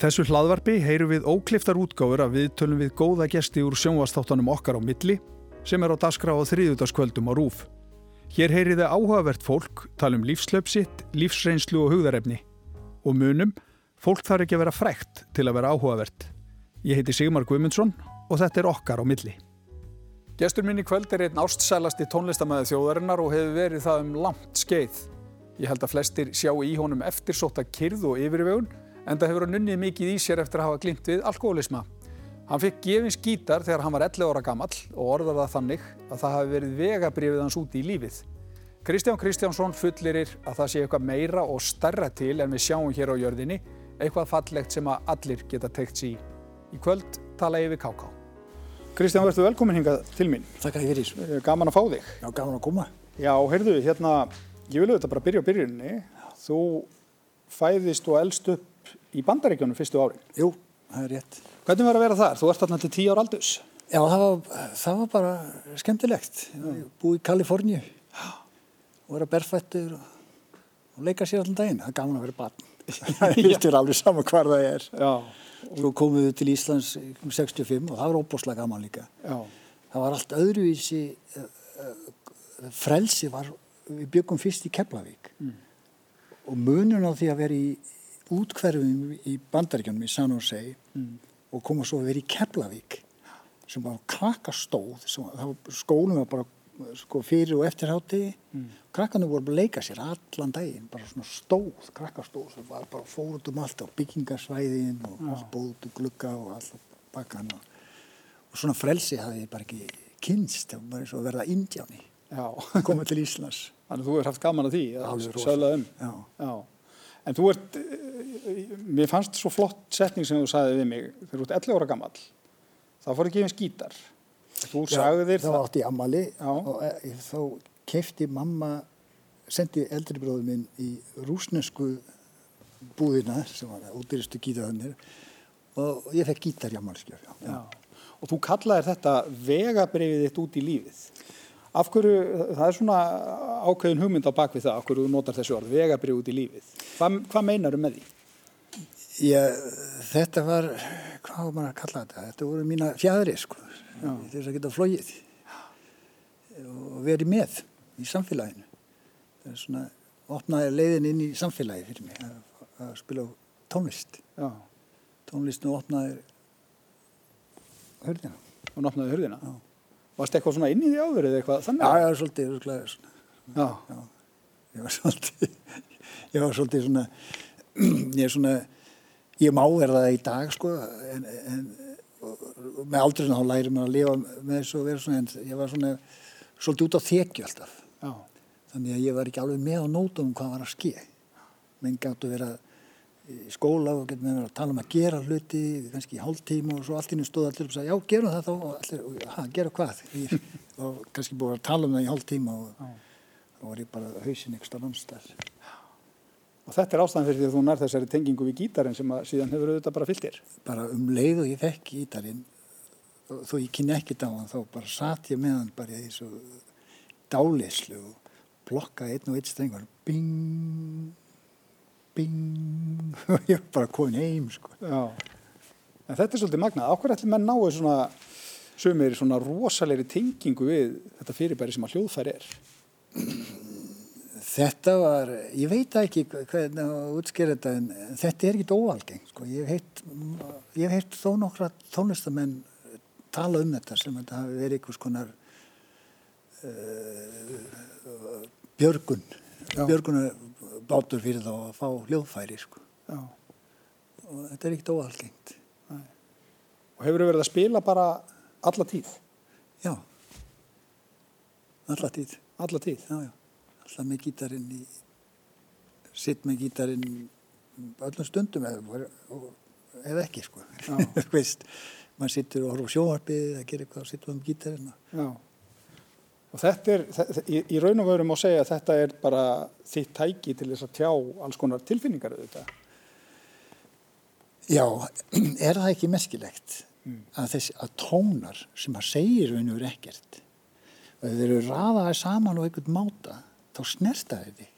þessu hlaðvarpi heyrum við ókliftar útgáfur að við tölum við góða gesti úr sjónvastáttanum okkar á milli sem er á daskra á þriðutaskvöldum á rúf. Hér heyriði áhugavert fólk, tala um lífslöpsitt, lífsreynslu og hugðarefni. Og munum, fólk þarf ekki að vera frækt til að vera áhugavert. Ég heiti Sigmar Guimundsson og þetta er okkar á milli. Gestur minn í kvöld er einn ástsælasti tónlistamæði þjóðarinnar og hefur verið það um langt skeið. Ég held að flestir sjá í honum eftirsóta kyrð og yfirvegun en það hefur hann unnið mikið í sér eftir að hafa glimt við alkoholisma. Hann fikk gefins gítar þegar hann var 11 ára gammal og orðar það þannig að það hafi verið vegabrifið hans úti í lífið. Kristján Kristjánsson fullirir að það sé eitthvað meira og starra til en við sjáum hér á jörðinni, eitthvað fallegt sem að allir geta teikt sér í. Í kvöld tala ég við Káká. Kristján, verður velkomin hingað til mín. Takk að ég fyrir. Gaman að fá þig. Já, gaman að koma. Já, heyrðu, hérna, ég vil auðvitað bara byrja á byrjunni. Þú fæðist og elst upp í bandaríkjónum fyrstu árin. Jú, það er rétt. Hvernig var að vera þar? Þú ert alltaf til tíu ára aldus. Já, það var, það var bara skemmtilegt. Búið í Kaliforníu og vera berfættur og, og leika sér allan daginn. Það er gaman að vera barn. Það er alveg saman hvar það er. Já. Svo komum við til Íslands um 65 og það var óbúslega gaman líka. Já. Það var allt öðruvísi, uh, uh, frelsi var, við byggum fyrst í Keflavík mm. og munun á því að vera í útkverfum í bandaríkjunum í San Jose mm. og koma svo að vera í Keflavík sem var krakkastóð, sem, var, skólum var bara sko, fyrir og eftir hátti mm. krakkarnir voru að leika sér allan daginn, bara svona stóð krakkastóð sem var bara fór út um allt á byggingarsvæðin og ja. bóð út um glugga og allt bakkan og, og svona frelsi hafði ég bara ekki kynst, það var bara eins og að verða indjáni koma til Íslands Þannig að þú hefur haft gaman að því að sögla um Já. Já. En þú ert, mér fannst svo flott setning sem þú sagði við mig. Þegar þú ert 11 ára gammal þá fór ekki eins gítar. Þú sagði þér það átti ammali og e, þá kefti mamma sendi eldri bróður minn í rúsnesku búðina sem var útýristu gítarhönnir og ég fekk gítar í ammalskjöf og þú kallaði þetta vegabrefið þitt út í lífið af hverju, það er svona ákveðin hugmynd á bakvið það, af hverju þú notar þessu orð vegabrefið út í lífið. Hvað, hvað meinar þú með því? Ég, þetta var hvað var maður að kalla þetta? Þetta voru mína fjæðri sko þess að geta flóið og verið með í samfélaginu. Það er svona opnaði leiðin inn í samfélagi fyrir mig að, að spila tónlist. Já. tónlistinu opnaði hörðina og opnaði hörðina Já. Varst eitthvað svona inn í því áður eða eitthvað þannig? Já, ég var svolítið svona, Já. Já. ég var svolítið ég var svolítið svona ég er svona ég má verða það í dag sko en, en með aldrei þá læri maður að lifa með þessu og vera svona en ég var svona svolítið út á þekju alltaf Já. þannig að ég var ekki alveg með á nótum hvað var að ske menn gætu að vera í skóla og getur með að tala um að gera hluti kannski í hálf tíma og svo allt ínum stóð allir og sagði já gerum það þá. Og allir, ha, gera hvað? Og kannski búið að tala um það í hálf tíma og þá var ég bara hausin eitthvað annars Og þetta er ástæðan fyrir því að þú nær þessari tengingu við gítarinn sem að síðan hefur auðvitað bara fyllt þér. Bara um leið og ég fekk gítarinn, þó ég kynni ekkert á hann, þá bara satt ég með hann bara í þessu dálislu og blokkaði einn og einn strengur, bing, og ég var bara komin heim, sko. Já, en þetta er svolítið magnað. Áhverju ætlum að náðu svona, sömur svona rosalegri tengingu við þetta fyrirbæri sem að hljóðfæri er? Þetta var, ég veit ekki hvernig að útskýra þetta en þetta er ekkit óalgeng sko. Ég hef heilt þó nokkra tónlistamenn tala um þetta sem þetta hafi verið einhvers konar uh, björgun, björgunar bátur fyrir þá að fá hljóðfæri sko. Og þetta er ekkit óalgengt. Og hefur þau verið að spila bara alla tíð? Já, alla tíð. Alla tíð? Já, já alltaf með gítarinn í sitt með gítarinn öllum stundum eða, eða ekki sko veist, maður sittur og horfður sjóharpið eða gerir eitthvað og sittur um gítarinn Já og þetta er, þetta, í, í raun og veru má segja að þetta er bara þitt tæki til þess að tjá alls konar tilfinningar auðvitað. Já, er það ekki meskilegt mm. að, þess, að tónar sem að segir raun og veru ekkert og þeir eru raðaði saman og einhvern máta þá snertaði þig.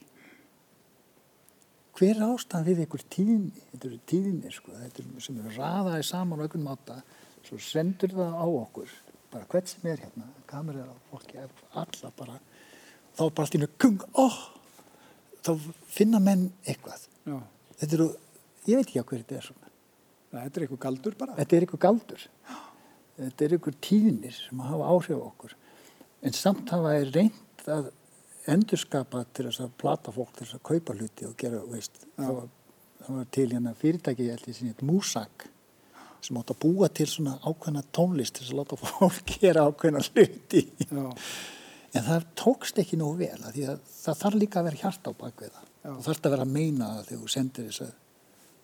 Hver er ástæðan við einhver tíðni, þetta eru tíðni sko, þetta eru sem eru raðaði saman á einhvern máta, svo sendur það á okkur, bara hvert sem er hérna, kamerið á fólki, alla bara, þá bara allt í njög kung, óh, þá finna menn eitthvað. Já. Þetta eru, ég veit ekki á hverju þetta er svona. Nei, þetta er eitthvað galdur bara. Þetta er eitthvað galdur. Þetta er eitthvað tíðnir sem hafa áhrif á okkur. En samt hafa er reynd að endurskapa til þess að plata fólk til þess að kaupa hluti og gera, veist, það var, það var til hérna fyrirtæki, ég held ég sinni, Músak, sem átt að búa til svona ákveðna tónlist þess að láta fólk gera ákveðna hluti. En það tókst ekki nógu vel, að að það þarf líka að vera hjart á bakveða. Það þarf að vera að meina það þegar þú sendir þess að,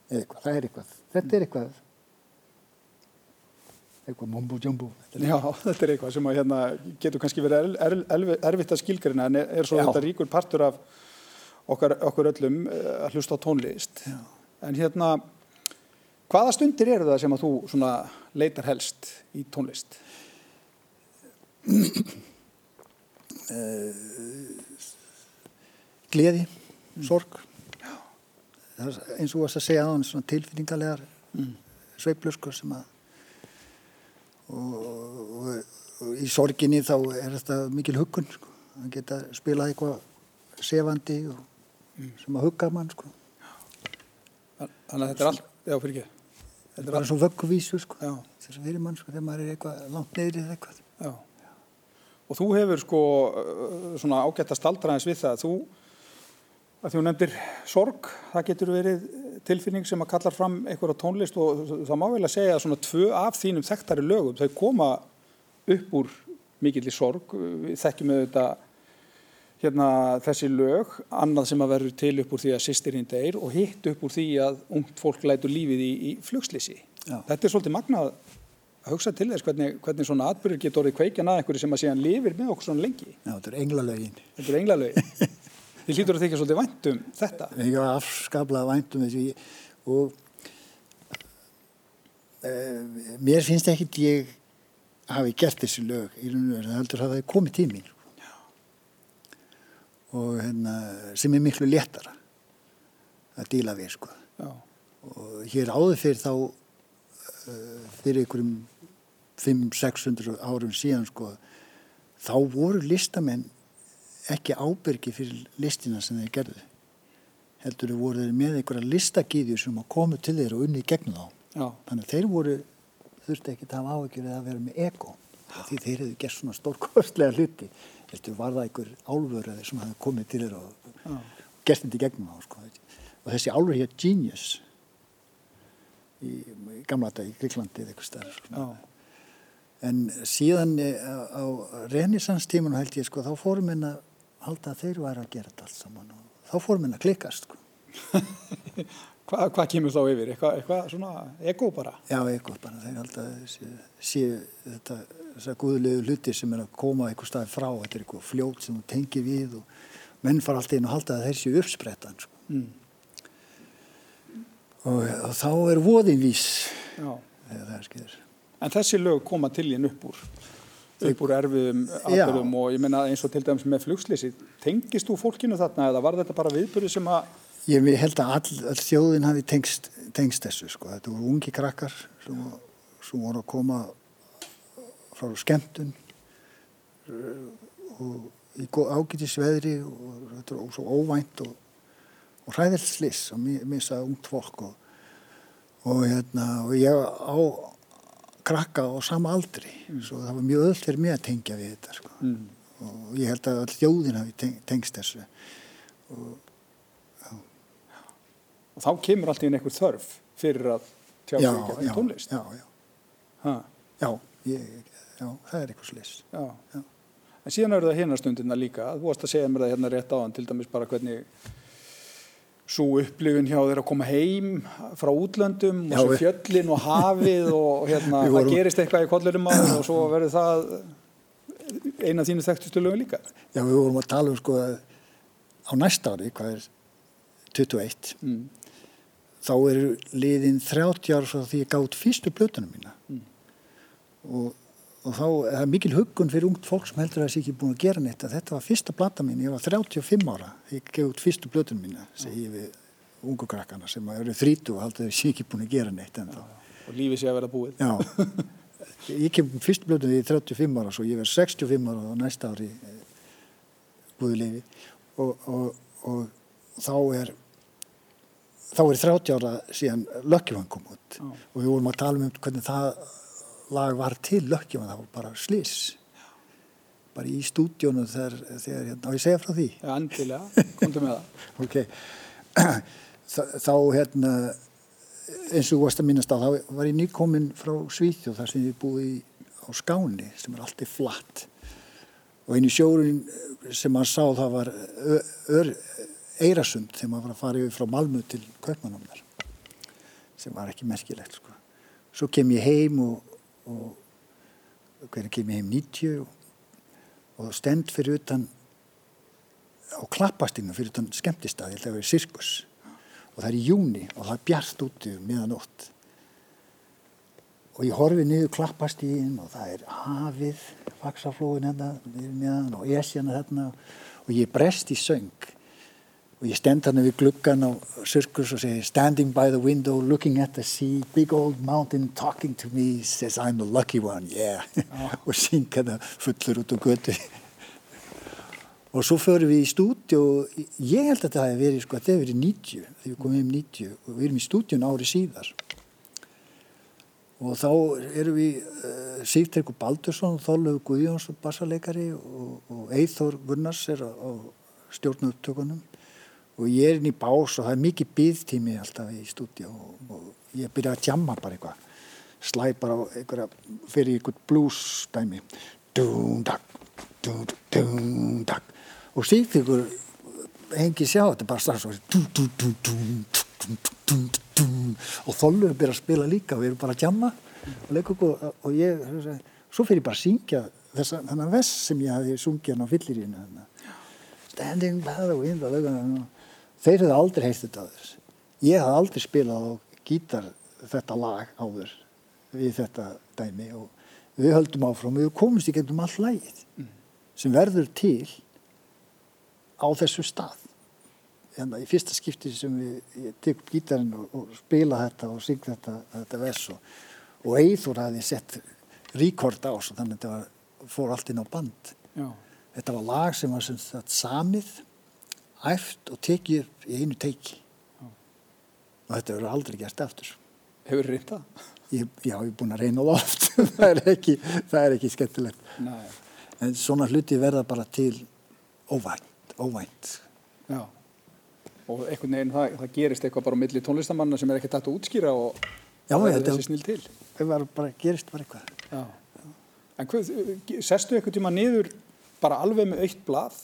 eitthvað, það er eitthvað, þetta er eitthvað, eitthvað mumbo jumbo. Já, þetta er eitthvað sem að, hérna, getur kannski verið er, er, er, erfitt að skilgrina en er, er svo Já. þetta ríkur partur af okkar, okkur öllum eh, að hlusta á tónlist. Já. En hérna, hvaða stundir eru það sem að þú svona leitar helst í tónlist? Gleði, sorg, eins og varst að segja á hann svona tilfinningalegar mm. sveiflur sko sem að og, og, og í sorginni þá er þetta mikil huggun sko, að geta spilað eitthvað sefandi og sem að hugga mann sko, Þannig að þetta er allt, já fyrir ekki. Þetta er bara allt, svo vögguvísu sko, já, þess að fyrir mann sko þegar maður er eitthvað langt neyri eða eitthvað. já. Og þú hefur sko svona ágætt að staldra eins við það. Þú, að hún nefndir sorg, það getur verið tilfinning sem að kallar fram einhverja tónlist og það má vel að segja að svona tvö af þínum þekktari lögum, þau koma upp úr mikill í sorg. Við þekkjum auðvitað hérna þessi lög, annað sem að verður til upp úr því að sýstirinn deyr og hitt upp úr því að ungt fólk lætur lífið í, í flugslýsi. Þetta er svolítið magnað að hugsa til þess hvernig, hvernig svona atbyrður getur orðið kveikjan að einhverju sem að síðan lifir með okkur svona lengi. Já, þetta er englalögin. Þetta er englalögin. Þið hlýtur að þykja svolítið vænt um þetta. Ég var afskaplega vænt um þessu og uh, mér finnst ekki að ég hafi gert þessi lög í raun og það heldur að það hefði komið mín og hérna, sem er miklu léttara að díla við sko. Já, og hér áður fyrir þá uh, fyrir einhverjum 500-600 árum síðan sko, þá voru listamenn ekki ábyrgi fyrir listina sem þeir gerðu. Heldur þau voru með einhverja listakíðju sem komu til þeir og unni í gegnum þá. Já, þannig að þeir voru þurfti ekki að hafa áhyggjur eða að vera með ego. Því þeir hefðu gert svona stórkostlega hluti heldur var það einhver álfur eða sem hefði komið til þeir og, og gert þetta í gegnum þá sko. og þessi álfur hér Genius í, í gamla þetta í Gríklandi eða eitthvað stær já, en síðan eh, á, á renissanstímanu held ég sko þá fórum henn að halda að þeir væri að gera þetta allt saman og þá fórum henn að klikkast sko Hva, hvað kemur þá yfir? Eitthvað, eitthvað svona ego bara? Já, eitthvað bara, þeir held að sé, sé þetta, þessar guðlegu hluti sem er að koma eitthvað staði frá, þetta er eitthvað fljót sem þú tengir við og menn fara alltaf inn og halda að þeir séu uppsprettan, sko. Mm. Og, og þá er voðin vís Já, þegar það er skeiður. en þessi lög koma til þín upp úr upp úr erfiðum aðbörðum og ég menna eins og til dæmis með flugslýsi tengist þú fólkinu þarna eða var þetta bara viðbörðu sem að Ég held að all, all þjóðin hafi tengst, tengst þessu, sko. Þetta voru ungi krakkar sem, sem voru að koma frá skemmtun uh, og í ágætis veðri og þetta er svo óvænt og, og hræðilt sliss og missa ungt fólk og, og, hérna, og ég á krakka á sama aldri svo það var mjög öll fyrir mig að tengja við þetta sko. mm. og ég held að all þjóðin hafi teng, tengst þessu og þá kemur alltaf inn einhver þörf fyrir að tjá ekki já, tónlist já, já, já, ég, já, það er eitthvað. Já. en síðan eru það hérna stundina líka þú varst að segja mér það hérna rétt áðan til dæmis bara hvernig svo upplifun hjá þeir að koma heim frá útlöndum og svo fjöllin og hafið og hérna, Við það vorum- gerist eitthvað í kollurum og svo verður það eina af þínu þekktustu lögum líka Já, við vorum að tala um sko á næsta ári, hvað er 21, mm. Þá eru liðin 30 ár frá því ég gátt fyrstu blötunum mína Mm. og, og þá er það mikil huggun fyrir ungt fólk sem heldur að sé ekki búin að gera neitt að þetta var fyrsta blata mín, ég var 35 ára þegar ég út fyrstu blötunum mína segi ég við ungu krakkana sem eru þrítu og haldið þessi ekki búin að gera neitt en þá. Og lífið sé að vera búið. Já, ég kem fyrst blöðum því 35 ára svo ég verð 65 ára og næsta ári búið lifi og, og, og þá er þá er 30 ára síðan Lökkjumann kom út. Já. og við vorum að tala um hvernig það lag var til Lökkjumann, það var bara slis bara í stúdjónu þegar, þegar hérna, og ég segja frá því? Já, andilega, komdu með það. Ok, þá hérna eins og að minnast á, þá var ég nýkominn frá Svíþjóð þar sem ég búið á Skáni sem er alltaf flatt. Og einu sjórin sem maður sá það var Eirasund þegar maður var að fara yfir frá Malmö til Kaupmannamnar sem var ekki merkilegt sko. Svo kem ég heim og, og hvernig kem ég heim? 90 og, og stend fyrir utan á klappastinu fyrir utan skemmtistæði þegar það er sirkus. Og það er í júni og það er bjart úti meðanótt og ég horfi niður klappastíðin og það er hafið, faksaflóin hérna meðan og esjana hérna. Og ég brest í söng og ég stend hann við gluggan á sirkus og segi standing by the window looking at the sea big old mountain talking to me says I'm the lucky one yeah. Oh. og syng hann fullur út á götu. Og svo förum við í stúdíu og ég held að þetta hefði verið sko að þetta hefði verið 90 þegar við komum um 90 og við erum í stúdíun ári síðar. Og þá erum við uh, eh, Sýfterkur Baldursson, Þóllöf Guðjóns bassarleikari og, og Eithor Gunnars er á, á stjórnaupptökunum og ég er inn í bás og það er mikið byggtími alltaf í stúdíu og, og ég byrja að tjamma bara eitthvað. Slæ bara einhverja fyrir einhvern dún-dag og Sýfterkur hengi sjá þetta bara svo dún-dún-dún og Þóllur byrja að spila líka og við erum bara að jamma. Og og ég, svo fyrir ég bara að syngja þessa, þennan vess sem ég hafi sungið hann á fyllirínu Standing by the window þeir hefði aldrei heist þetta á þess ég hafði aldrei spilað á gítar þetta lag áður við þetta dæmi og við höldum áfram og við komumst í gegnum all lægið mm. sem verður til á þessu stað hérna, í fyrsta skipti sem við, ég tek upp gítarinn og, og spila þetta og syng þetta, þetta vers og, og Eithur hafi sett rekord á þannig að þetta var, fór allt inn á band. Já. Þetta var lag sem var sem sagt samið, æft og tekið upp í einu teiki Já. og þetta verður aldrei gert eftir. Hefur reynda? Já, ég hef búin að reyna oft, það, er ekki, það er ekki skemmtilegt. Nei. En svona hluti verða bara til óvænt, óvænt. Já og einhvern veginn það, það gerist eitthvað bara á milli tónlistamanna sem er ekki tætt að útskýra og það er þessi snil til það bara, gerist bara eitthvað Já. en hvað, sestu eitthvað tíma niður bara alveg með aukt blað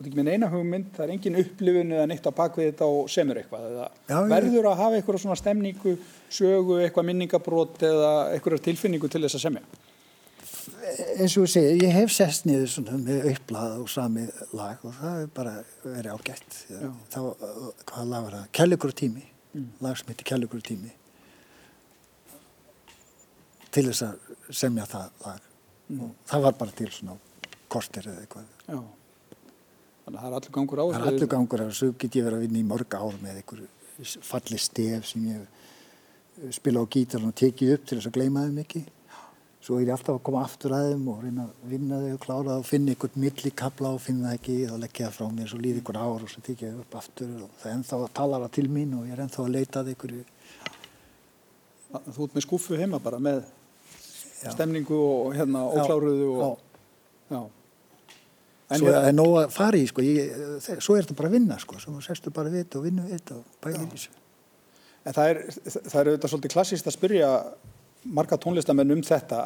og ekki með eina hugmynd það er engin upplifun eða neitt á bakvið þetta og semur eitthvað Já, verður að hafa eitthvað svona stemningu sögu, eitthvað minningabrót eða eitthvað tilfinningu til þess að semja eins og ég segi, ég hef sest niður svona með upplað og sami lag og það er bara verið ágætt þá, hvað lag var það? Kellugur tími mm. lag sem heitir Kellugur tími til þess að semja það lag mm. og það var bara til svona kortir eða eitthvað Já. Þannig að það er allur gangur á það er allur gangur á þessu. Get ég verið að vinna í mörg ár með einhver falli stef sem ég spila á gítar og tekið upp til þess að gleyma þau mikið svo er ég alltaf að koma aftur að þeim og reyna að vinna þau og klára það og finna einhvern millikabla og finna það ekki. Og leggja það frá mér svo líði einhvern ár og svo tekja það upp aftur. Og það er ennþá að tala það til mín og ég er ennþá að leita það einhverju Þú ert með skuffu heima bara með stemningu og hérna og. En svo er það nóg að fara í sko, ég, svo er þetta bara að vinna sko, svo sérstu bara við þetta og vinna við þetta og bæðir þessu. En það er, það er auðvitað svolítið klassíst að spyrja marga tónlistamenn um þetta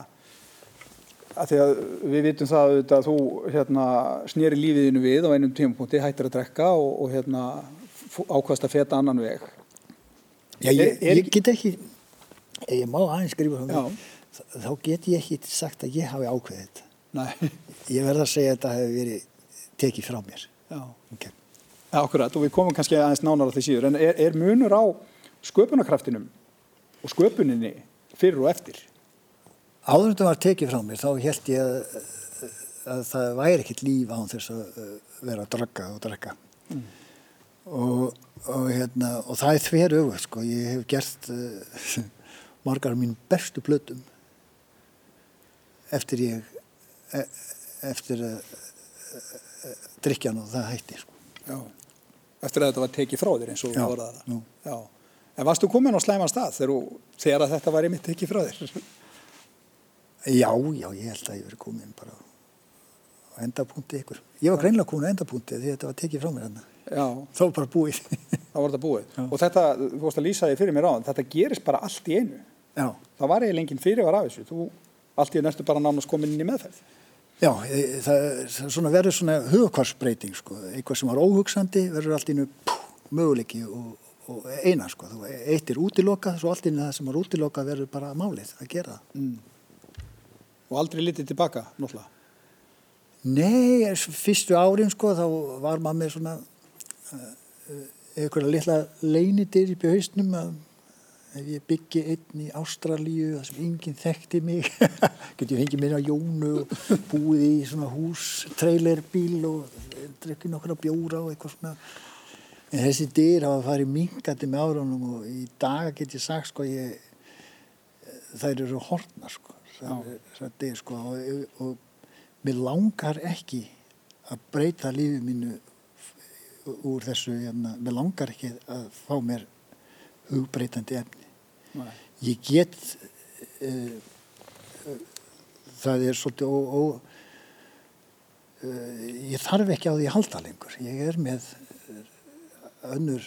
að því að við vitum það að þú hérna, snýri lífiðinu við á einum tímapunkti, hættir að drekka og, og hérna, ákvæmst að feta annan veg. Já, ég, er, ég get ekki ég má aðeins skrifa þá get ég ekki sagt að ég hafi ákveðið þetta. Nei. Ég verða að segja að þetta hefur verið tekið frá mér Já, okay. Akkurat og við komum kannski aðeins nánar á því síður en er, er munur á sköpunarkraftinum og sköpuninni fyrir og eftir Áður það var tekið frá mér þá held ég að, að það væri ekkit líf án þess að vera að dragga og dragga mm. og, og, hérna, og það er þver öfu sko. ég hef gert uh, margar af mín bestu blötum eftir ég e, eftir uh, uh, drikjan og það hætti sko. Já, eftir að þetta var tekið frá þér eins og voru það Já, en varstu komin á slæman stað þegar, þegar þetta var einmitt tekið frá þér? Já, já, ég held að ég verið komin bara á endapunkti ykkur. Ég var greinlega komin á endapunkti því þetta var tekið frá mér. Já. Þá var bara búið. Þá var þetta búið. Já. Og þetta, þú vorust að lýsa því fyrir mér á þetta gerist bara allt í einu. Já. Það var eiginlega enginn fyrir var af þessu. Þú allt í næstu bara nánast komin inn í meðferð. Já, það, það verður svona hugakvarsbreyting sko. Eitthvað sem var óhugsandi verður allt einu möguleiki og, og eina sko. Þú eittir útilokað, svo allt einu það sem var útilokað verður bara málið að gera. Mm. Og aldrei litið tilbaka, náttúrulega? Nei, fyrstu árin sko þá var maður með svona uh, einhverja litla leinidir í bjöðhausnum að ef ég byggi einn í Ástralíu þar sem enginn þekkti mig getur ég fengið mér á Jónu og búið í svona hús, trailerbíl og drekkið nokkura bjóra og eitthvað svona. En þessi dyr hafa farið mingandi með árunum og í dag get ég sagt sko ég þær eru hortna sko er dyr sko og, og mér langar ekki að breyta lífið mínu úr þessu, hérna, mér langar ekki að fá mér hugbreytandi efni. Nei. Ég get, uh, uh, það er svolítið, og, og uh, ég þarf ekki á því að halda lengur. Ég er með önnur,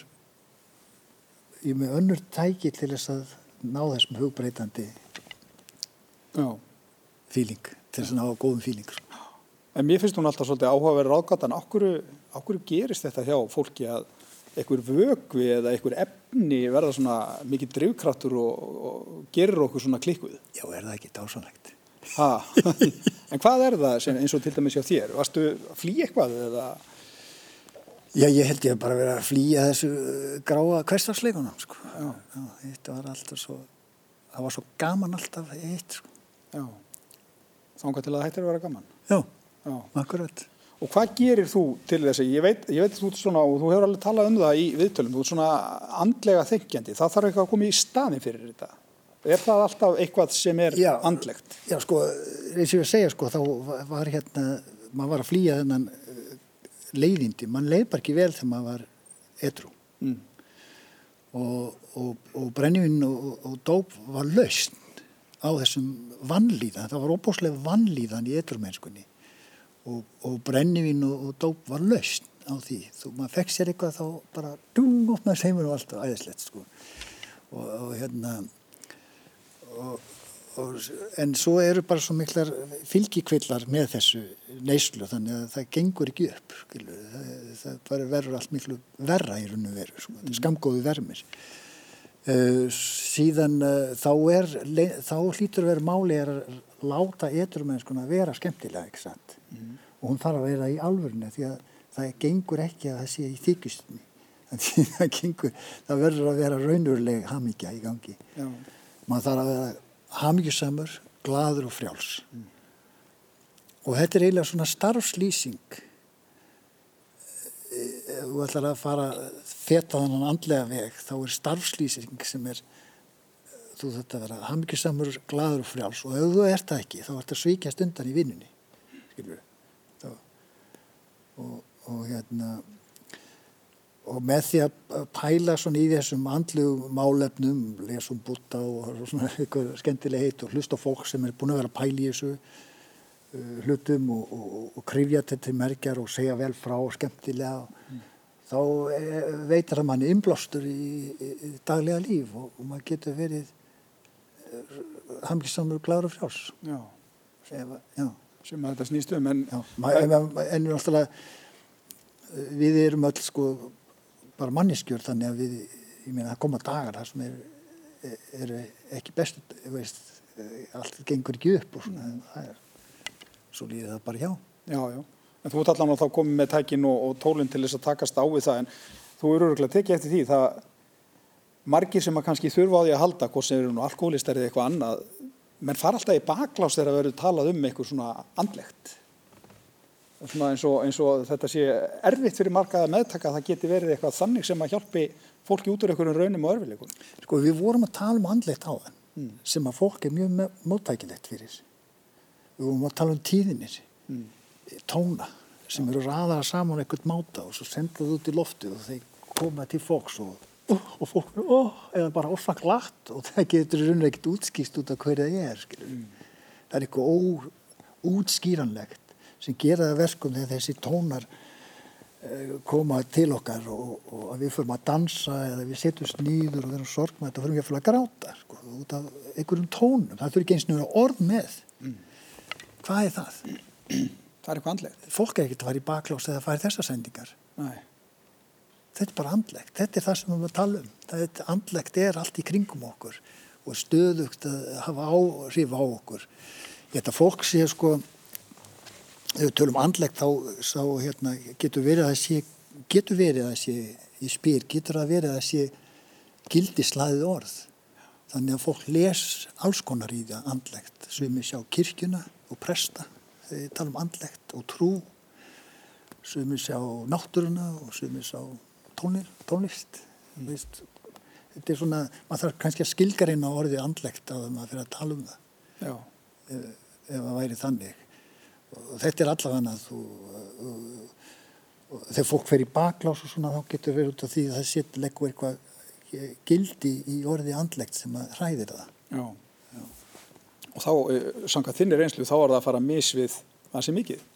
ég er með önnur tæki til þess að ná þessum hugbreytandi fíling, til þess að ná góðum fíling. En mér finnst hún alltaf svolítið áhugaverður ágatan. Áhverju gerist þetta hjá fólki að einhver vögvi eða einhver efni verða svona mikið drivkraftur og, og gerir okkur svona klikkuð? Já, er það ekki dásanlegt? en hvað er það sem, eins og til dæmis hjá þér? Varstu að flýja eitthvað eða? Já, ég held ég bara að vera að flýja þessu gráa hverstagsleikunum, sko. Já. Já, þetta var alltaf svo, það var svo gaman alltaf eitt, sko. Já, þángar til að það hættir að vera gaman? Já. Já. Akkurat. Og hvað gerir þú til þess að, ég veit, ég veit þú, svona, og þú hefur alveg talað um það í viðtölum, þú er svona andlega þengjandi, það þarf eitthvað að koma í staðin fyrir þetta. Er það alltaf eitthvað sem er já, andlegt? Já, sko, eins og ég segja, sko, þá var hérna, maður var að flýja þennan uh, leiðindi, mann leið bara ekki vel þegar maður var edru. Mm. Og, og, og brennivinn og, og dóp var lausn á þessum vannlíðan, það var óbúslega vannlíðan í edrumennskunni og, og brennivín og, og dóp var laust á því. Þú maður fekk sér eitthvað þá bara dung opnaði seimur og allt og æðislegt sko. Og, og hérna en svo eru bara svo miklar fylgikvillar með þessu neyslu þannig að það gengur ekki upp skilu. það, það verður allt miklu verra í raun og veru sko. mm. skamgóðu vermir uh, síðan uh, þá er þá hlýtur að vera máli að láta eitthurmennskuna vera skemmtilega ekki satt mm. og hún þarf að vera í alvörinu því að það gengur ekki að það sé í þykjustunni. Það, gengur, það verður að vera raunveruleg hamíkja í gangi. Maður þarf að vera hamíkjusamur, gladur og frjáls. Mm. og þetta er eiginlega svona starfslýsing. Ef þú ætlar að fara feta þannan andlega veg þá er starfslýsing sem er þú þetta vera hafmyggjusamur, gladur og frjáls. Og ef þú ert það ekki þá ert það svíkjast undan í vinnunni skilur og, og hérna og með því að pæla svona í þessum andlu málefnum lesum búta og svona eitthvað skemmtileg heit og hlusta fólk sem er búin að vera að pæla í þessu uh, hlutum og, og, og krifja þetta til merkjar og segja vel frá og skemmtilega mm. þá e, veitar að mann innblástur í, í, daglega líf og, og maður getur verið hamlisamur klára frjás já. já. Sem að þetta snýst um en, en, en náttúrulega við erum öll sko bara manneskjör þannig að við meina það koma dagar þar sem eru er ekki bestu veist, allt gengur ekki upp og svona það er svo líður það bara hjá. Já, já, en þú ert allan að þá komið með tækin og, og tólinn til þess að takast á við það en þú eru öruglega tekið eftir því það margir sem að kannski þurfa á því að halda hvort sem eru nú alkoholistar eða eitthvað annað menn fara alltaf í baklás þegar að verður talað um eitthvað svona andlegt Svona eins og, eins og þetta sé erfitt fyrir marga að meðtaka að það geti verið eitthvað þannig sem að hjálpi fólki út úr einhverjum raunum og örfileikum. Sko við vorum að tala um andlegt á þann mm. sem að fólk er mjög móttækilegt fyrir. Við vorum að tala um tíðinir, mm. tóna sem eru raðara saman eitthvað máta og svo sendaðu út í loftu og þeir koma til fólks og, oh, og fólk er oh, eða bara ofsagt lagt og það getur raunlega ekkert útskýst út af hverja það er. Mm. Það er eitthvað óútskýranlegt sem gera það verkum þegar þessi tónar uh, koma til okkar og, og að við förum að dansa eða við setjum snýður og verðum sorgmætt og förum við að gráta sko, út af einhverjum tónum. Það þurfi ekki eins og orð með. Mm. Hvað er það? Það er eitthvað andlegt. Fólk er ekkert að fara í baklás eða að fara í þessar sendingar. Nei. Þetta er bara andlegt. Þetta er það sem við erum að tala um. Það andlegt er allt í kringum okkur og stöðugt að hafa áhrif á okkur. Þetta fólk sé sko ef við tölum andlegt þá, þá hérna, getur verið að sé getur verið að sé í spyr getur að verið að sé gildislæðið orð þannig að fólk les alls konar í það andlegt sem við sjá kirkjuna og presta þegar við talum andlegt og trú sem við sjá náttúruna og sem við sjá tónir, tónlist mm. þetta er svona maður þarf kannski að skilga reyna orðið andlegt að maður fyrir að tala um það. Ef, ef það væri þannig. Og þetta er allavega þú þegar fólk fer í baklás og svona þá getur verið út af því að það sitt leggur eitthvað gildi í orði andlegt sem að hræðir það. Já, Já. og þá, eh, sanga þinnir einslu þá er það að fara að misvið það sem mikið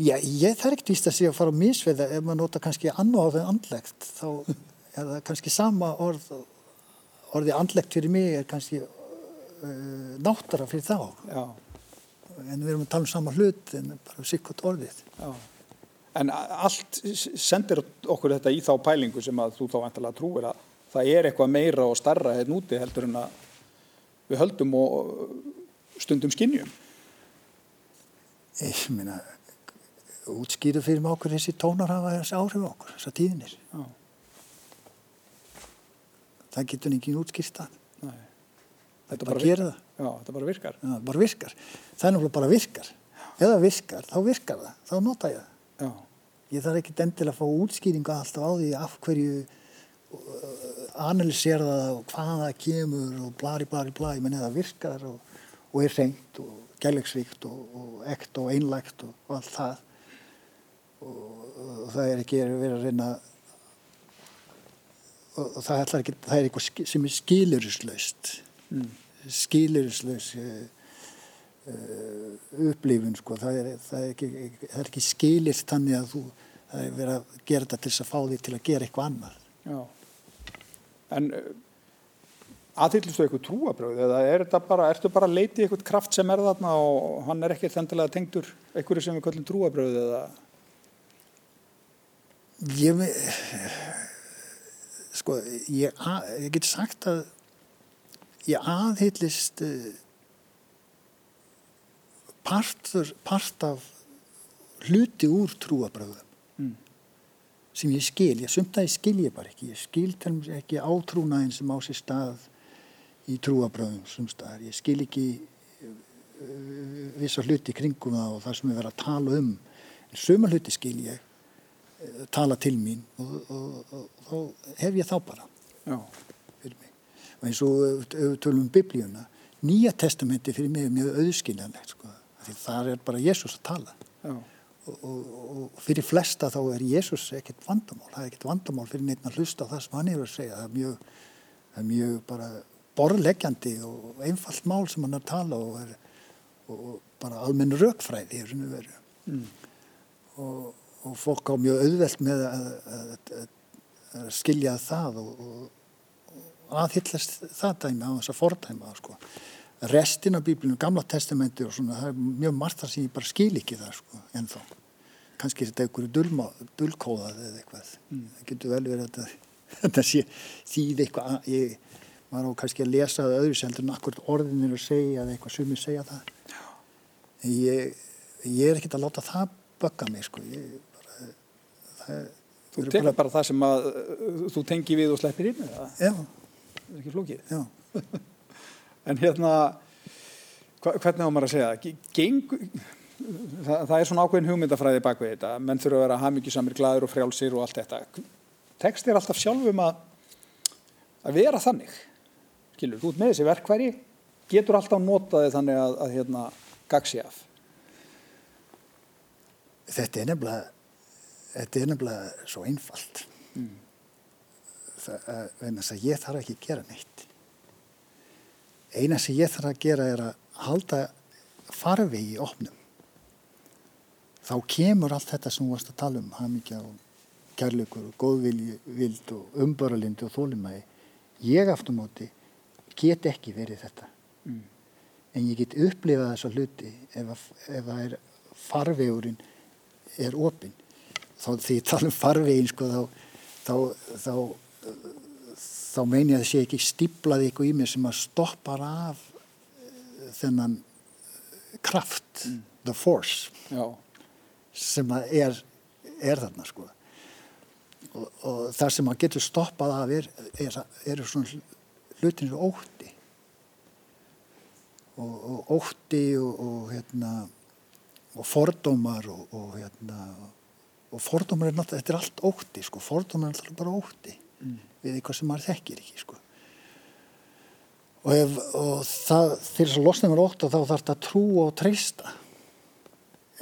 Já, ég þarf ekkert víst að sé að fara að misvið það ef maður nota kannski annu orðið andlegt þá er það kannski sama orð orðið andlegt fyrir mig er kannski uh, náttara fyrir þá Já en við erum að tala um sama hlut en bara sikkert orðið. Já. En allt sendir okkur þetta í þá pælingu sem að þú þá vantilega trúir að það er eitthvað meira og starra hérna úti heldur en að við höldum og stundum skinnjum. Ég minna, útskýru fyrir mig okkur þessi tónar hafa þessi áhrif okkur, þessa tíðinir. Já. Það getur ekki útskýrst að. Nei. Þetta bara, bara gera það. Já, þetta bara virkar. Já, bara virkar. Það er náttúrulega bara virkar. Það virkar, þá virkar það. Þá nota ég það. Ég þarf ekki endilega að fá útskýringa alltaf á því af hverju uh, analysera það og hvaða kemur og blari, blari, blari. Menn eða virkar og, og er reynd og gælegsvíkt og, og ekt og einlægt og allt það. Og það er ekki verið að reyna og það ekki, það er eitthvað sem er skilurislaust. Mm skilirislaus uh, upplifun sko. það, er, það, er ekki, það er ekki skilist þannig að þú það er verið að gera þetta til þess að fá því til að gera eitthvað annar Já, en uh, aðhyllstu eitthvað trúabröð eða er bara, ertu bara að leiti eitthvað kraft sem er þarna og hann er ekki þendilega tengdur eitthvað sem við kallum trúabröð eða Ég sko, ég, ég get sagt að ég aðhyllist uh, partur, part af hluti úr trúabröðum mm. sem ég skil, ég sumtaði skil ég bara ekki, ég skil ekki átrúnaðin sem á sér stað í trúabröðum sumstaðar, ég skil ekki uh, vissa hluti kringum það og það sem við verðum að tala um. En suma hluti skil ég tala til mín og, og, og, og þá hef ég þá bara Já. og eins og tölum um biblíuna nýja testamenti fyrir mig er mjög auðskiljanlegt sko. því þar er bara Jésús að tala. Og, og, og fyrir flesta þá er Jésús ekkert vandamál það er ekkert vandamál fyrir neitt að hlusta það sem hann hefur að segja. Það er mjög, það er mjög bara borðleggjandi og einfallt mál sem hann er að tala og, er, og bara almenn raukfræði mm. og fólk á mjög auðvelt með að, að, að, skilja það og aðhyllast það dæmi á þess að fordæma sko. restin af bíblinu, gamla testamenti og svona, það er mjög margt þar sem ég bara skil ekki það sko, en þá kannski er þetta einhverju dullkóðað eða eitthvað. Mm. það getur vel verið að þetta sé þýð eitthvað ég var á kannski að lesa það öðru seldur en akkurat orðinir að segja eða eitthvað sumir segja það. Ég, ég er ekkert að láta það bögga mig sko. Ég, það, Þú tekur bara, bara það sem að þú tengi við og sleppir inn eða? Já það er ekki flókið Já. en hérna hva, hvernig á maður að segja Geng, það, það er svona ákveðin hugmyndafræði bak við þetta, menn þurfa að vera hafmyggjusamir, glæður og frjálsir og allt þetta. Tekst er alltaf sjálfum að, að vera þannig, skilur, þú ert með þessi verkværi, getur alltaf notaði þannig að, að hérna, gagsi af. Þetta er nefnilega, þetta er nefnilega svo einfalt. Mm. Það, að, að ég þarf ekki að gera neitt. Eina sem ég þarf að gera er að halda farvegi í opnum þá kemur allt þetta sem þú varst að tala um hamingja og kærleikur og góðvild og umböralindi og þólimægi ég aftur móti get ekki verið þetta mm. en ég get upplifað þessa hluti ef, ef er farvegurinn er opinn þá því ég tala um farvegin sko, þá þá, þá, þá meina ég að það sé ekki stíplað eitthvað í mig sem að stoppar af þennan kraft, mm. the force Já. sem er, er þarna sko og, og það sem maður getur stoppað af er, er, er svona hlutin sem ótti og, og ótti og, og hérna og fordómar og hérna og fordómar er náttúrulega, þetta er allt ótti sko, fordómar er náttúrulega bara ótti mm. við eitthvað sem maður þekkir ekki sko. Og, ef, og það, þegar þess að losna mér ótt þá þarf þetta að trú og treysta.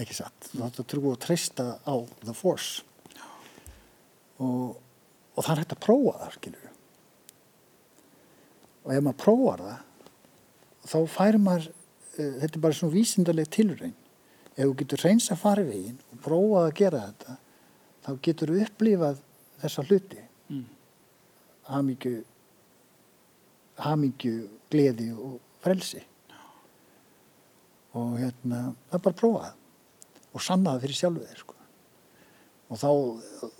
Ekki satt? Þú þarf þetta að trú og treysta á the force. Og, og það er hægt að prófa það skilur og ef maður prófar það þá fær maður uh, þetta er bara svona vísindarleg tilræn ef þú getur reynsa farvegin og prófað að gera þetta þá getur þú upplifað þessa hluti. Mm. hamíku hamingju, gleði og frelsi. Og hérna það er bara að prófa það og sanna það fyrir sjálfu þeir sko. og þá og,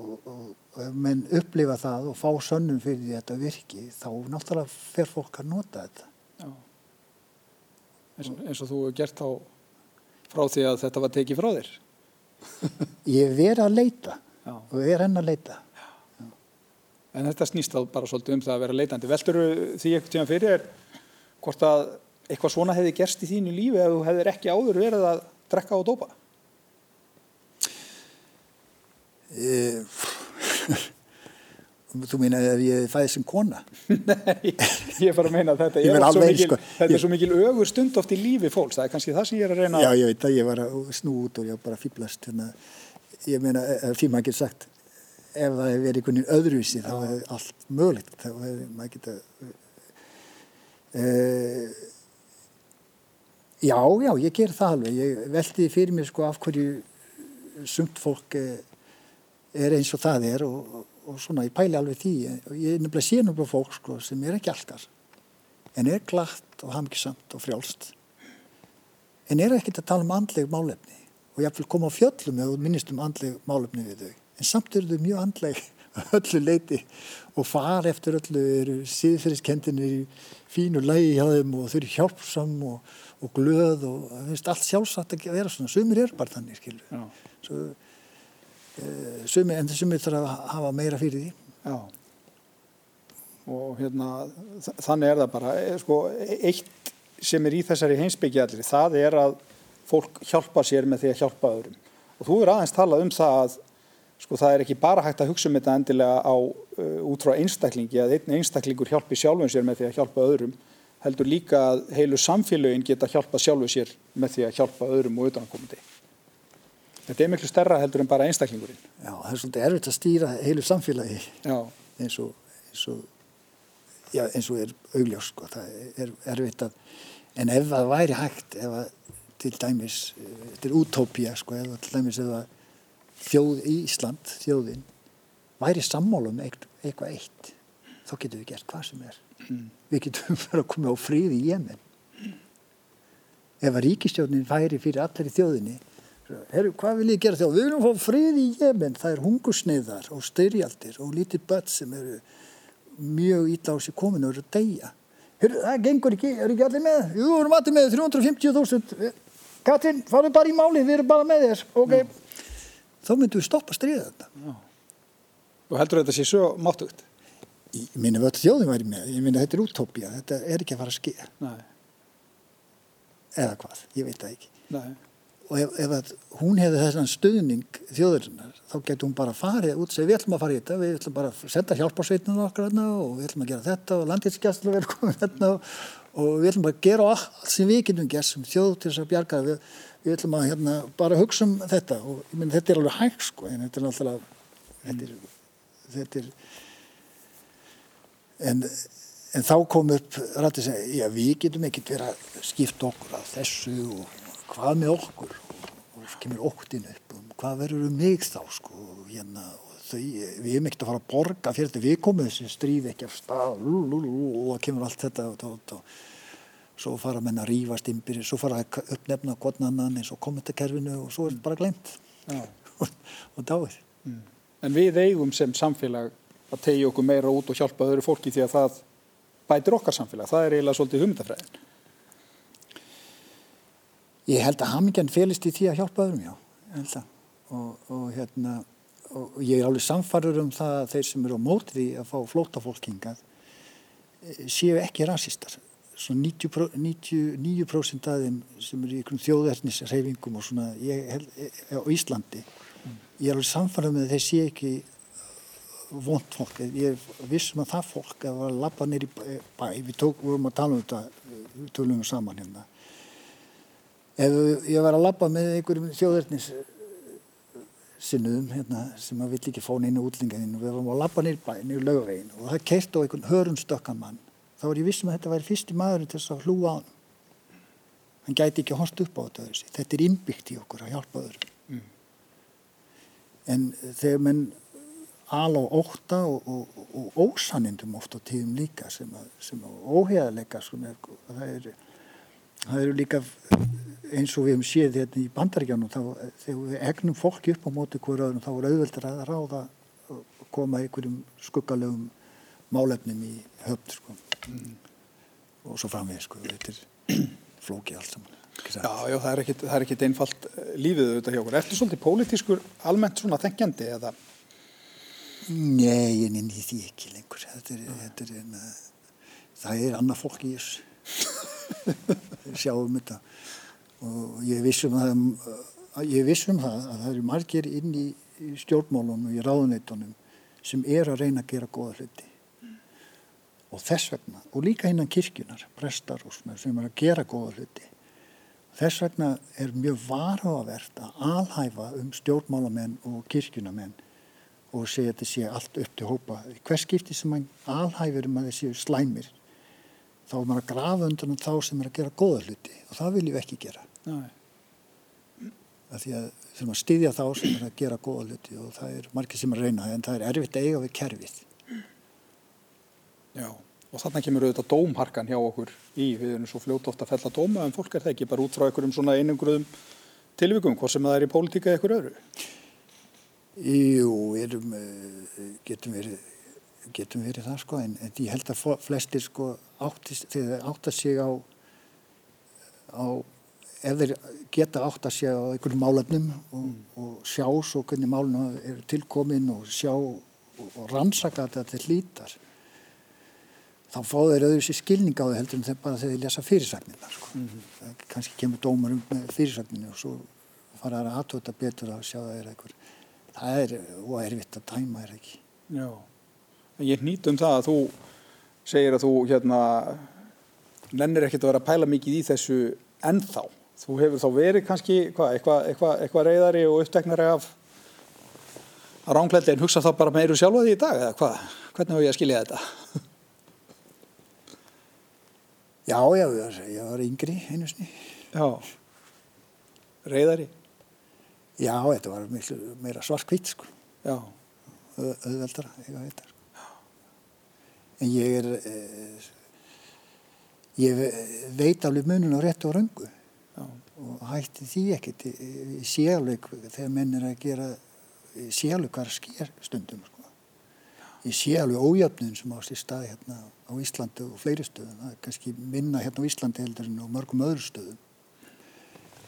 og, og menn upplifa það og fá sönnum fyrir þetta virki þá náttúrulega fer fólk að nota þetta. Já. Eins, eins og þú hefur gert á frá því að þetta var tekið frá þér Ég verið að leita Já. og ég er henn að leita en þetta snýst þá bara svolítið um það að vera leitandi. Veldur því ekkert tíma fyrir er hvort að eitthvað svona hefði gerst í þínu lífi ef þú hefðir ekki áður verið að drekka og dópa? Uh, þú meina ef ég fæði sem kona? Nei, ég er bara að meina að þetta er, svo mikil, sko. þetta er svo mikil ögur stund oft í lífi fólks. Það er kannski það sem ég er að reyna. Já, ég veit að ég var að snú út og ég var bara að fýblast. Hérna. Ég meina, því maður getur sagt ef það hefur verið einhvern veginn öðruvísi þá hefur allt mögulegt þá hefur maður geta uh, já, já, ég ger það alveg ég veldi fyrir mér sko af hverju sumt fólk er eins og það er og, og svona ég pæli alveg því. Ég er nefnilega sér nefnilega fólk sko sem er ekki alltaf en er glatt og hamkisamt og frjálst en er ekkert að tala um andleg málefni og ég vil koma á fjöllum eða minnist um andleg málefni við þau. En samt eru þau mjög andleg öllu leiti og far eftir öllu eru síðferðiskendinir í fínu lægi hjá þeim og þau eru hjálpsam og, og glöð og það finnst allt sjálfsagt að vera svona. Sumir er bara þannig skilur Svo, e, sumir, en sumir þarf að hafa meira fyrir því. Já. Og hérna þannig er það bara. E, sko, eitt sem er í þessari heimsbyggjallir það er að fólk hjálpa sér með því að hjálpa öðrum. Og þú er aðeins talað um það að sko það er ekki bara hægt að hugsa um þetta endilega á uh, út frá einstaklingi að einn einstaklingur hjálpi sjálfum sér með því að hjálpa öðrum heldur líka að heilu samfélögin geta hjálpa sjálfu sér með því að hjálpa öðrum og auðvitaðankomandi. Þetta er miklu stærra heldur en bara einstaklingurinn. Já, það er svolítið erfitt að stýra heilu samfélagi eins og, eins og, já, eins og er augljós, sko. það er erfitt að, en ef það væri hægt, ef að til dæmis, þetta er útópía, sko, ef til dæmis ef að þjóð í Ísland, þjóðin væri sammálum eitthvað eitt þá getum við gert hvað sem er mm. við getum verið að koma á fríð í Jemen mm. ef að ríkistjónin væri fyrir allir í þjóðinni Heru, hvað vil ég gera þjóð? Við viljum fá frið í Jemen það er hungusneiðar og styrjaldir og lítið börn sem eru mjög ítla á sig komin og eru að deyja Heru, það gengur ekki, er ekki allir með Jú, við erum allir með 350.000 Katrin, farum bara í máli, við erum bara með þess ok, mm þá myndum við stoppa stríða þetta. Já. Og heldur þetta sé svo máttugt? Ég minna við öll þjóðum væri með, ég minna þetta er útópía, þetta er ekki að fara að skilja. Nei. Eða hvað, ég veit það ekki. Nei. Og ef, ef hún hefði þessan stuðning þjóðurinnar þá getur hún bara farið út og segja við ætlum að fara í þetta, við ætlum bara að senda hjálparsveitinu okkar hérna og við ætlum að gera þetta og landinskjastlu verður komið hérna og, og við ætlum bara að gera allt sem við getum gert sem þjóð til þess að bjarga. Við, við ætlum að hérna, bara hugsa um þetta og minn þetta er alveg hægt sko en þetta er alltaf þetta er, þetta er en, en þá kom upp rættið að við getum ekkert verið að skipta okkur af þessu og hvað með okkur og, kemur oktin upp og hvað verður um mig þá sko hérna, þau, við erum ekkert að fara að borga fyrir þetta. Við komum þessi stríð ekki af stað og það kemur allt þetta og, og, og svo fara menn að rýfast ymbir, svo fara að uppnefna godnannan eins og kommentarkerfinu og svo er þetta bara glemt og dáið. Mm. En við eigum sem samfélag að tegja okkur meira út og hjálpa öðru fólki því að það bætir okkar samfélag, það er eiginlega svolítið hugmyndafræðin Ég held að hamingjan felist í því að hjálpa öðrum, já. Og, og, hérna, og ég er alveg samfarður um það að þeir sem eru á mótið í að fá flótafólkingað eh, séu ekki rasistar. Svo 90%, 99% af þeim sem eru í einhverjum þjóðverðnisreifingum og svona held, eh, á Íslandi, mm. ég er alveg samfarður með að þeir séu ekki vond fólk. Ég vissum að það fólk að var að lappa neyri bæ, við við vorum að tala um þetta, við tölum um saman hérna ef ég var að labba með einhverjum þjóðverðnis sinnuðum hérna, sem að vill ekki fá neina útlingaðinn og við varum að labba nýr bæ, nýr lögveginn og það kert á einhvern hörumstökkan mann þá var ég vissum að þetta væri fyrsti maður til þess að hlúa á hann hann gæti ekki að horsta upp á þetta þessi. þetta er innbyggt í okkur að hjálpa öðrum mm. en þegar menn al á óta og, og, og, og ósanindum oft á tíðum líka sem að, að óheðalega það eru það eru líka eins og við hefum séð hérna í bandaríkjanum þegar við egnum fólki upp á móti hverju öðrum þá er auðveldur að ráða að koma einhverjum skuggalegum málefnum í höfn sko. mm. og svo framveg sko. þetta er flóki allt saman Já, já, það er ekkit, það er ekkit einfalt eh, lífið auðvitað hjá okkur. Ertu svolítið pólitískur almennt svona þengjandi eða? Nei, ég nefnir því ekki lengur. Þetta er, þetta er, en, það er annað fólk í þessu. Sjáum þetta og ég vissum það ég vissum það að það eru margir inn í, stjórnmálunum og í ráðuneytunum sem er að reyna að gera goða hluti. Mm. og þess vegna og líka innan kirkjunar, prestar og svona sem er að gera goða hluti. Þess vegna er mjög varhugavert að alhæfa um stjórnmálamenn og kirkjunamenn og segja að þetta sé allt upp til hópa. Hvers skipti sem mann alhæfur um að þessi slæmir þá er maður að grafa undan þá sem er að gera goða hluti og það viljum við ekki gera að því að þurfum að styðja þá sem er að gera góða hluti og það er margir sem að reyna en það er erfitt að eiga við kerfið. Já, og þannig kemur auðvitað dómharkan hjá okkur í, við erum svo fljótt ofta að fella dóma en fólk er það ekki bara út frá einhverjum svona einungruðum tilvíkum, hvort sem það er í pólitíka eða einhver öðru. Jú, erum, eh, getum verið getum verið það sko en, en ég held að flestir sko áttast sig á á ef þeir geta átt að sjá einhverjum málefnum og, og sjá svo hvernig málefnum er tilkomin og sjá og rannsaka þetta til hlítar þá fá þeir auðvitað skilning á þau heldur en þeir bara þegar þeir lesa fyrirsagnina sko. mm -hmm. kannski kemur dómar um fyrirsagninu og svo fara það að aðtöta betur að sjá það er eitthvað það er óerfitt að tæma er ekki Já, en ég nýtt um það að þú segir að þú hérna nennir ekkert að vera að pæla mikið í þessu ennþá Þú hefur þá verið kannski hvað, eitthvað, eitthvað, eitthvað reyðari og uppteknari af ránglendi en hugsa þá bara meiru sjálfa því í dag eða hvað? Hvernig hefur ég að skilja þetta? Já, já, ég var yngri einu sinni. Já, reyðari? Já, þetta var miklu meira svartkvít sko. Já. Öðveldara, ég veit það sko. En ég er, eh, ég veit alveg munun á réttu og röngu og hætti því ekkert. Sjálfleik þegar menn er að gera hvað sker stundum sko. í sjálfleik ójöfnun sem ást í stað hérna á Íslandi og fleiri stöðum kannski minna hérna á Íslandi heldur en á mörgum öðru stöðum.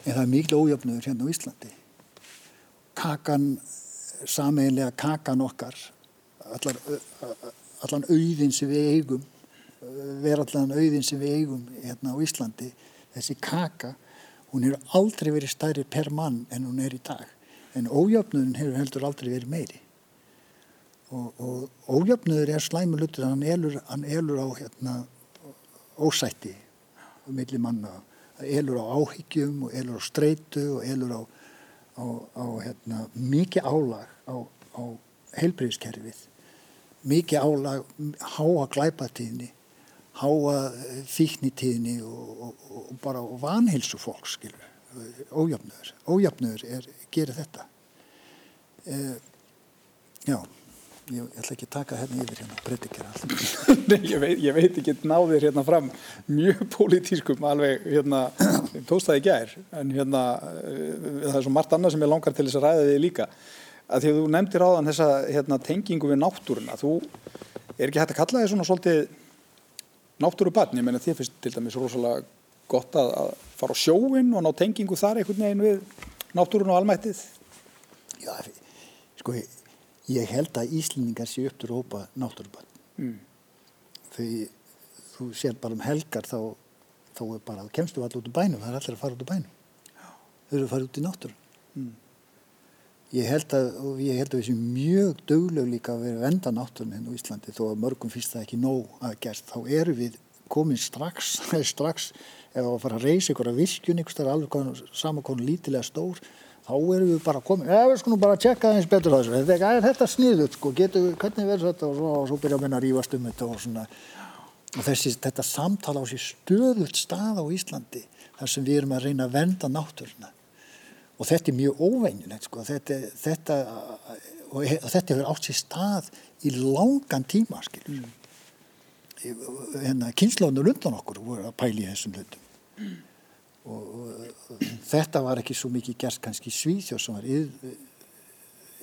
En það er miklu ójöfnur hérna á Íslandi. Kakan sameinlega kakan okkar allar, allan auðin sem við eigum verallan auðin sem við eigum hérna á Íslandi þessi kaka hún hefur aldrei verið stærri per mann en hún er í dag. En ójöfnuðin hefur heldur aldrei verið meiri. Og, og ójöfnuður er slæmur lutur hann elur, hann elur á hérna, ósætti millir manna. Elur á áhyggjum og elur á streitu og elur á, á, á hérna, mikið álag á, á heilbreyðskerfið mikið álag háa glæpatíðni háa fíknitíðni og, og, og bara vanhilsu fólk skilur ójöfnur, ójöfnur er, gerir þetta. Uh, já ég, ég ætla ekki að taka hérna yfir hérna predikera Nei, ég veit, ég veit ekki náðir hérna fram mjög pólitískum alveg hérna, tóst það í gær en hérna eh, það er svo margt annað sem ég langar til þess að ræða þig líka. Að því að þú nefndir á þann þessa hérna, tengingu við náttúruna þú er ekki hægt að kalla þig svona svolítið náttúrubarn, ég menna þið finnst til dæmis rosalega gott að, að fara á sjóin og ná tengingu þar einhvern veginn við náttúrun og almættið? Já, sko ég ég held að Íslendingar sé upp til rópa náttúrubann mm. þegar þú sér bara um helgar þá, þá er bara, kemstu allir út úr bænum það er allir að fara út úr bænum. Þau eru að fara út í náttúrun mm. Ég held að og ég held að við séum mjög dögleg líka að vera venda náttúrun hérna á Íslandi þó að mörgum finnst það ekki nóg að gerst þá eru við komin strax strax ef að fara að reysa ykkur að virkjun ykkur alveg saman konu lítilega stór þá erum við bara komin, eða við skulum bara tjekka eins betur þessu, þetta er þetta sniðut sko, getur, hvernig verður þetta? Og svo, svo byrja að minna að rífast um þetta og svona. Og þessi, þetta samtala á sér stöðult stað á Íslandi þar sem við erum að reyna að venda náttúruna og þetta er mjög óveinilegt sko, þetta, þetta og þetta hefur átt sér stað í langan tíma skilur. Mm. hérna, kynnslóðinu lundan okkur voru að pæli þessum hlutum. Mm og, og þetta var ekki svo mikið gert kannski Svíþjóð sem var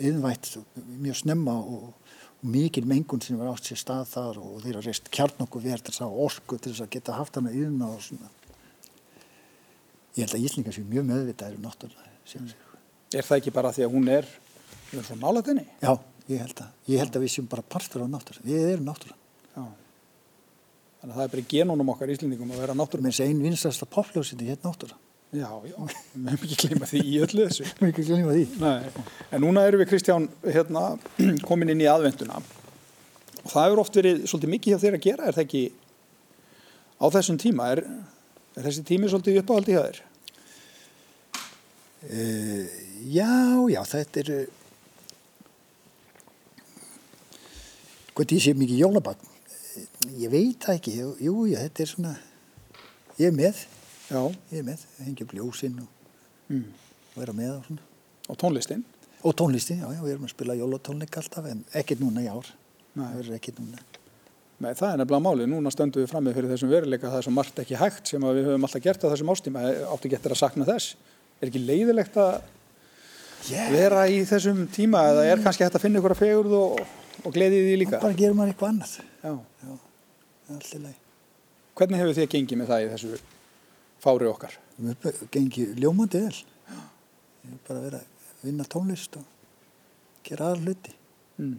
yðnvætt mjög snemma og, og mikil mengun sem var átt sér stað þar og þeirra reist kjarnokku verð til þess að orku til þess að geta haft hana yðna og svona. Ég held að Íslingar sé mjög meðvitað um náttúrulega Er það ekki bara því að hún er, er svo nálat henni? Já, ég held að ég held að við séum bara partur á náttúrulega við erum náttúrulega Þannig að það er bara í genónum okkar íslendingum að vera náttúrulega. Mér finnst einn vinstasta popljósiti hérna náttúrulega. Já, já, við hefum ekki gleyma því í öllu þessu. Við hefum ekki gleyma því. Nei, en núna erum við Kristján hérna, komin inn í aðvenduna og það hefur oft verið svolítið mikið hjá þér að gera, er það ekki á þessum tíma, er, er þessi tími svolítið uppáhaldi hjá þér? Uh, já, já, þetta er, hvað því sé mikið jólabann ég veit það ekki, jú, jú, þetta er svona, ég er með, já. ég er með, hengi upp ljósinn og, mm. vera með og svona. Og tónlistin? Og tónlistin, já, já, við erum að spila jólatónleik alltaf, en ekkert núna í ár, Nei. það verður ekkert núna. Nei, það er nefnilega málið, núna stöndum við fram með fyrir þessum veruleika það er svo margt ekki hægt sem við höfum alltaf gert á þessum ástíma, áttu getur að sakna þess. Er ekki leiðilegt að yeah. vera í þessum tíma eða er kannski hægt að finna ykkur að fegurð og, og gleðið því líka? Það bara gerur maður eitthvað annað. Já. Já allt í lagi. Hvernig hefur þið gengið með það í þessu fári okkar? Við hefum gengið ljómandi vel. Við hefum bara verið að vinna tónlist og gera aðra hluti. Mm.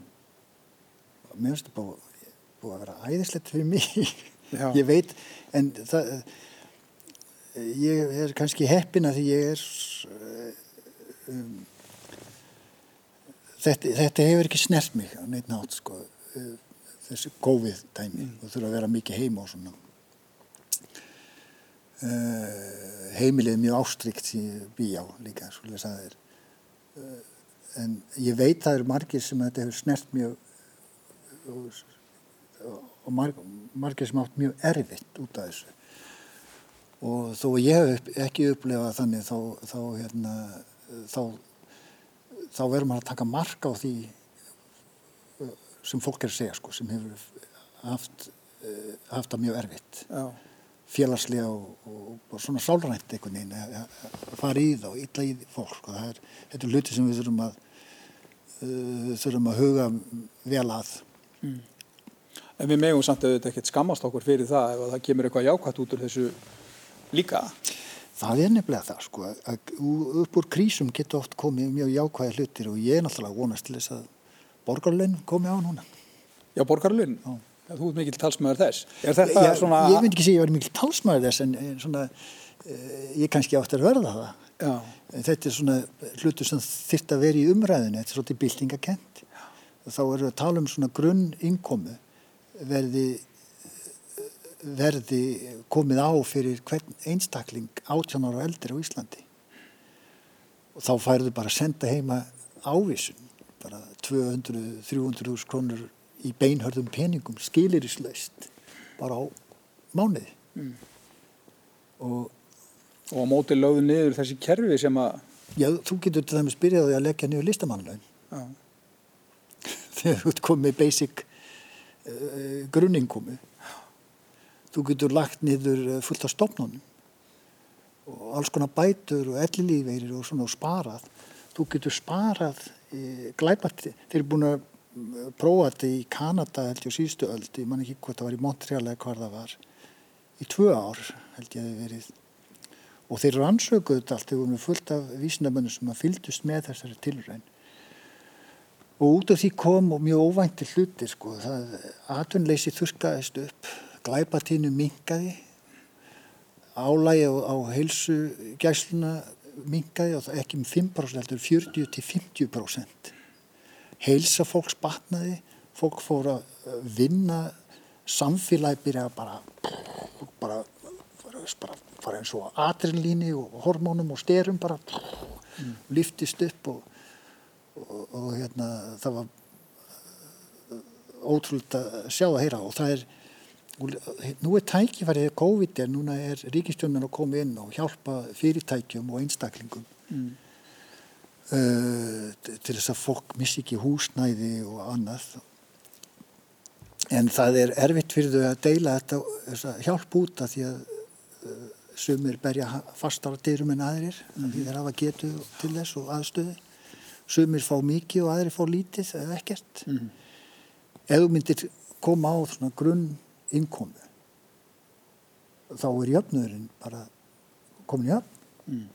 Mér finnst það búið, að vera æðislegt fyrir mig. Já. Ég veit, en það, ég er kannski heppin að því ég er, um, þetta, þetta hefur ekki snert mig á neitt nátt, sko þessi COVID-dæmi mm. og þurfa að vera mikið heima og svona uh, heimilið mjög ástrykt í bíjá líka er uh, en ég veit það eru margir sem þetta hefur snert mjög og, og marg, margir sem átt mjög erfitt út af þessu og þó að ég hef ekki upplefað þannig þá þá, hérna, þá, þá verður maður að taka marka á því sem fólk er að segja sko, sem hefur haft, uh, haft það mjög erfitt Já. félagslega og, og, og svona sálrænt einhvern veginn að fara í það og illa í fólk sko. er, þetta er hluti sem við þurfum að uh, þurfum að huga vel að mm. En við megum samt að þetta ekkert skammast okkur fyrir það ef það kemur eitthvað jákvæmt út úr þessu líka Það er nefnilega það sko að upp úr krísum getur oft komið mjög jákvæði hlutir og ég er náttúrulega vonast til þess að borgarlun komið á núna. Já, borgarlun? Já. Þú ert mikil talsmaður þess. Er þetta ég, svona... Ég myndi ekki segja að ég var mikil talsmaður þess en, svona, uh, ég kannski átti að verða það. Já. Þetta er svona hlutu sem þyrst að vera í umræðinu, þetta er svolítið bildingakent. Þá erum við að tala um svona grunn innkomu verði, verði komið á fyrir hvern einstakling 18 ára eldri á Íslandi. Og þá færðu bara að senda heima ávísun, bara 200-300 krónur í beinhörðum peningum skilirislaust bara á mánuði mm. og og á móti lögðu niður þessi kerfi sem að Já, þú getur til dæmis byrjaði að leggja niður listamannlaun þegar þú ert komið basic uh, grunningkomi þú getur lagt niður uh, fullt af stopnunum og alls konar bætur og ellilífeyrir og svona og sparað. Þú getur sparað uh, glæpart, þeir eru búin að prófa þetta í Kanada held ég á síðustu öll, ég man ekki hvort það var í Montreal eða hvað það var, í tvö ár held ég að það verið. Og þeir rannsökuðu þetta allt, þeir voru fullt af vísindamönnum sem að fyldust með þessari tilræn og út af því kom og mjög óvænti hluti sko, það atunleysi þurkaðist upp, glæpatínu mingaði, álægi á, heilsu gæsluna mingaði og ekki um 5% heldur 40-50% heilsa fólks batnaði, fólk fór að vinna, samfélagi byrja bara, bara, bara, bara eins og adrenlíni og hormónum og styrum bara mm. liftist upp og, og, og hérna það var ótrúlega að sjá að heyra og það er, nú er tækifærið COVID er, núna er ríkistjónin að koma inn og hjálpa fyrirtækjum og einstaklingum mm. Uh, til þess að fólk missi ekki húsnæði og annað en það er erfitt fyrir þau að deila þetta að hjálp út af því að uh, sumir berja fastar á dyrum en aðrir mm. því þeir hafa getu til þess og aðstöði sumir fá mikið og aðrir fá lítið eða ekkert mm. ef þú myndir koma á grunn innkomu. Þá er jöfnurinn bara komin í jöfn mm.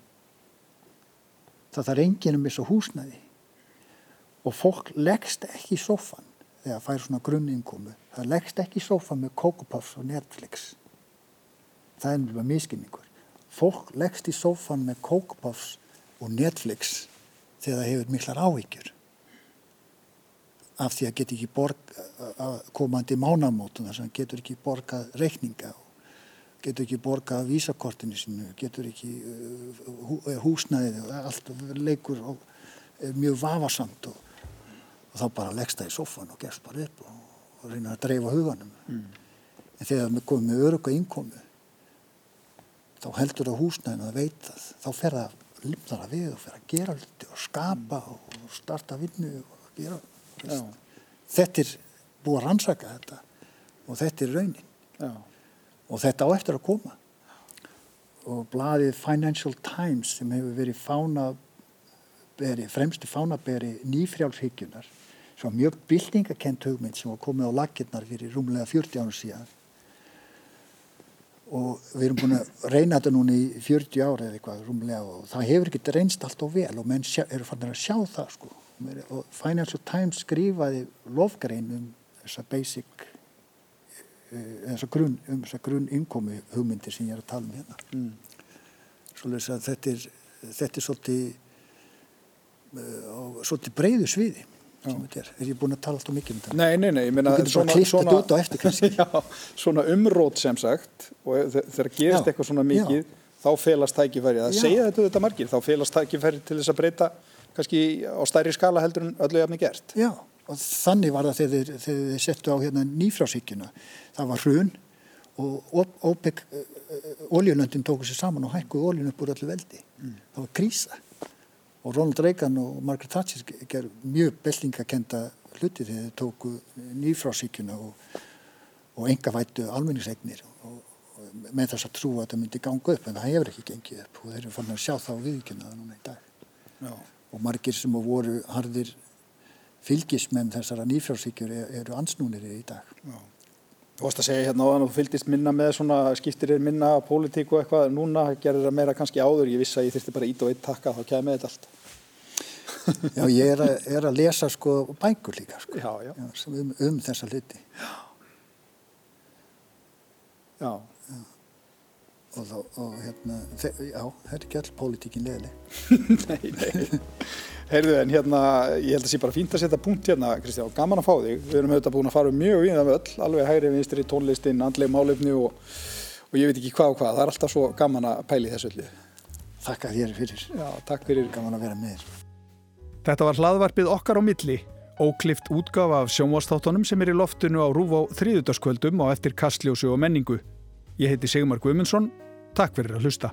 Það þarf enginn um þessu húsnæði. Og fólk leggst ekki í sófan þegar fær svona grunninkomu það leggst ekki í sófan með Cocopuffs og Netflix. Það er mjög miskinningur fólk leggst í sófan með Cocopuffs og Netflix þegar það hefur miklar áhyggjur af því að getur ekki borg að komandi mánamótum þar sem getur ekki borgað reikninga og getur ekki borgað vísakortinu sinu, getur ekki uh, húsnæðið og allt leikur og er mjög vafarsamt og, og þá bara leggst það í soffan og gerst bara upp og, og reyna að dreifa huganum. Mm. En þegar við komum með öruga innkomu þá heldur það húsnæðinu að veita. Þá fer það að limna það við og fer að gera hluti og skapa mm. og starta vinnu og gera. Þetta er búið að rannsaka þetta og þetta er raunin. Já. Og þetta á eftir að koma. Og bladið Financial Times sem hefur verið fánaberi, fremsti fánaberi nýfrjálfshyggjunar svo mjög bildingakent hugmynd sem var komið á lakirnar fyrir rúmlega 40 ára síðan. Og við erum búin að reyna þetta núna í 40 ára eða eitthvað rúmlega og það hefur ekki reynst allt og vel og menn sjá, eru fannir að sjá það sko og Financial Times skrifaði lofgrein um þessa basic þessa eh, grunn, um þessa grunn innkomi hugmyndir sem ég er að tala um hérna. Mm. Svolítið að þetta er þetta er svolítið uh, svolítið breyðu sviði er, er ég búin að tala alltaf mikið um þetta? Nei, nei, nei, ég meina svona, svona, já, svona umrót sem sagt og þegar gerist já, eitthvað svona mikið já. þá felast tækifæri, það segja þetta þetta margir, þá felast tækifæri til þess að breyta kannski á stærri skala heldur en öllu jafni gert. Já, og þannig var það þegar þið settu á hérna nýfrásíkjuna það var hrun og OPEC oljulöndin tóku sér saman og hækkuði oljun upp úr öllu veldi. Mm. það var krísa. Og Ronald Reagan og Margaret Thatcher ger mjög beltingakenda hluti þegar þið tóku nýfrásíkjuna og, og enga vættu almenningsegnir og, með þess að trú að það myndi ganga upp en það hefur ekki gengið upp og þeir eru fann að sjá það á viðkynnaða núna í dag. Já. Og margir sem voru harðir fylgismenn þessara nýfrásíkjur eru ansnúnir í dag Já. Þú varst að segja hérna á þann og þú fylgist minna með svona, skiptir þér minna pólitík og eitthvað, núna gerir það meira kannski áður, ég vissi að ég þurfti bara ít og eitt takka, þá kemur þetta allt. Já, ég er að, er að lesa sko bængur líka sko, já, já. um, um þessa hluti. Já. Og, þá, og hérna, já, það er ekki all pólitíkin leðileg. nei, nei. Heyrðu, en hérna, ég held að sé bara fínt að setja punkt hérna, Kristján, gaman að fá þig. Við erum auðvitað búin að fara um mjög við það öll, alveg hægri vinstri, tónlistin, andleg málefni og, og ég veit ekki hvað og hvað. Það er alltaf svo gaman að pæli þessu öllu. Þakka þér fyrir, Já, takk fyrir. gaman að vera með þér. Þetta var hlaðvarpið okkar á milli, óklift útgafa af sjónvastáttunum sem er í loftinu á rúf á þriðutaskvöldum og eftir kastljósu og menningu. Ég heiti Sigmar Guimundsson, takk fyrir að hlusta.